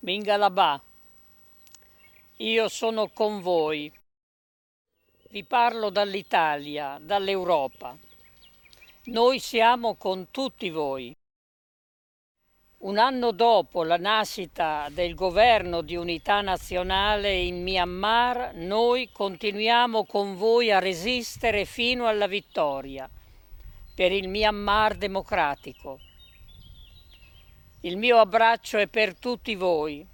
Mingalabà, io sono con voi. Vi parlo dall'Italia, dall'Europa. Noi siamo con tutti voi. Un anno dopo la nascita del governo di unità nazionale in Myanmar, noi continuiamo con voi a resistere fino alla vittoria per il Myanmar democratico. Il mio abbraccio è per tutti voi,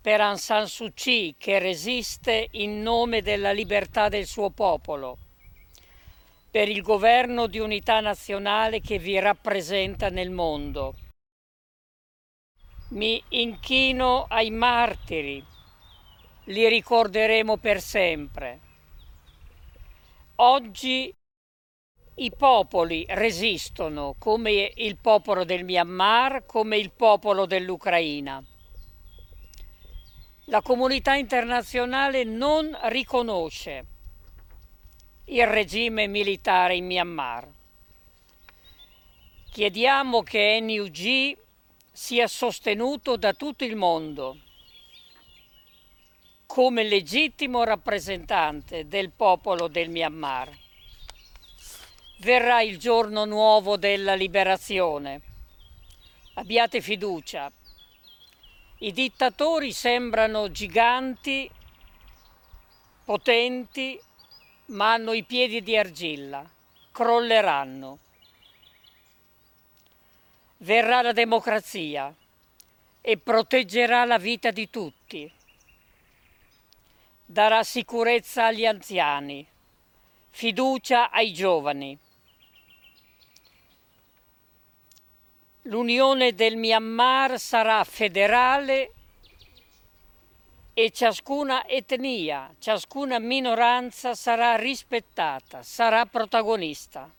per Aung San Suu Kyi che resiste in nome della libertà del suo popolo, per il governo di unità nazionale che vi rappresenta nel mondo mi inchino ai martiri, li ricorderemo per sempre. Oggi i popoli resistono come il popolo del Myanmar, come il popolo dell'Ucraina. La comunità internazionale non riconosce il regime militare in Myanmar. Chiediamo che NUG sia sostenuto da tutto il mondo come legittimo rappresentante del popolo del Myanmar. Verrà il giorno nuovo della liberazione. Abbiate fiducia. I dittatori sembrano giganti, potenti, ma hanno i piedi di argilla. Crolleranno verrà la democrazia e proteggerà la vita di tutti. Darà sicurezza agli anziani, fiducia ai giovani. L'unione del Myanmar sarà federale e ciascuna etnia, ciascuna minoranza sarà rispettata, sarà protagonista.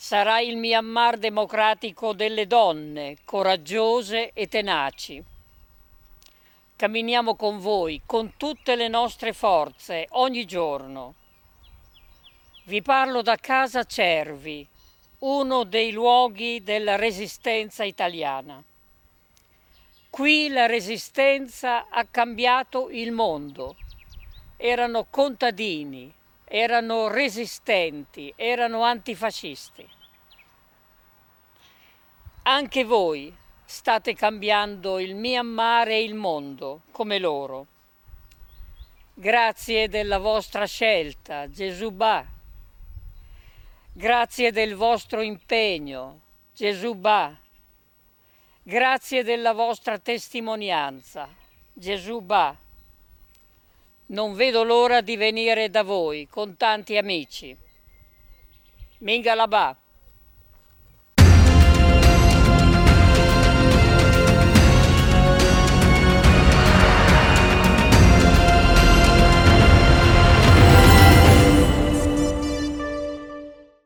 Sarà il Myanmar democratico delle donne, coraggiose e tenaci. Camminiamo con voi, con tutte le nostre forze, ogni giorno. Vi parlo da casa Cervi, uno dei luoghi della resistenza italiana. Qui la resistenza ha cambiato il mondo. Erano contadini, erano resistenti, erano antifascisti. Anche voi state cambiando il Myanmar e il mondo come loro. Grazie della vostra scelta, Gesù Ba. Grazie del vostro impegno, Gesù Ba. Grazie della vostra testimonianza, Gesù Ba. Non vedo l'ora di venire da voi con tanti amici. Mingalabà.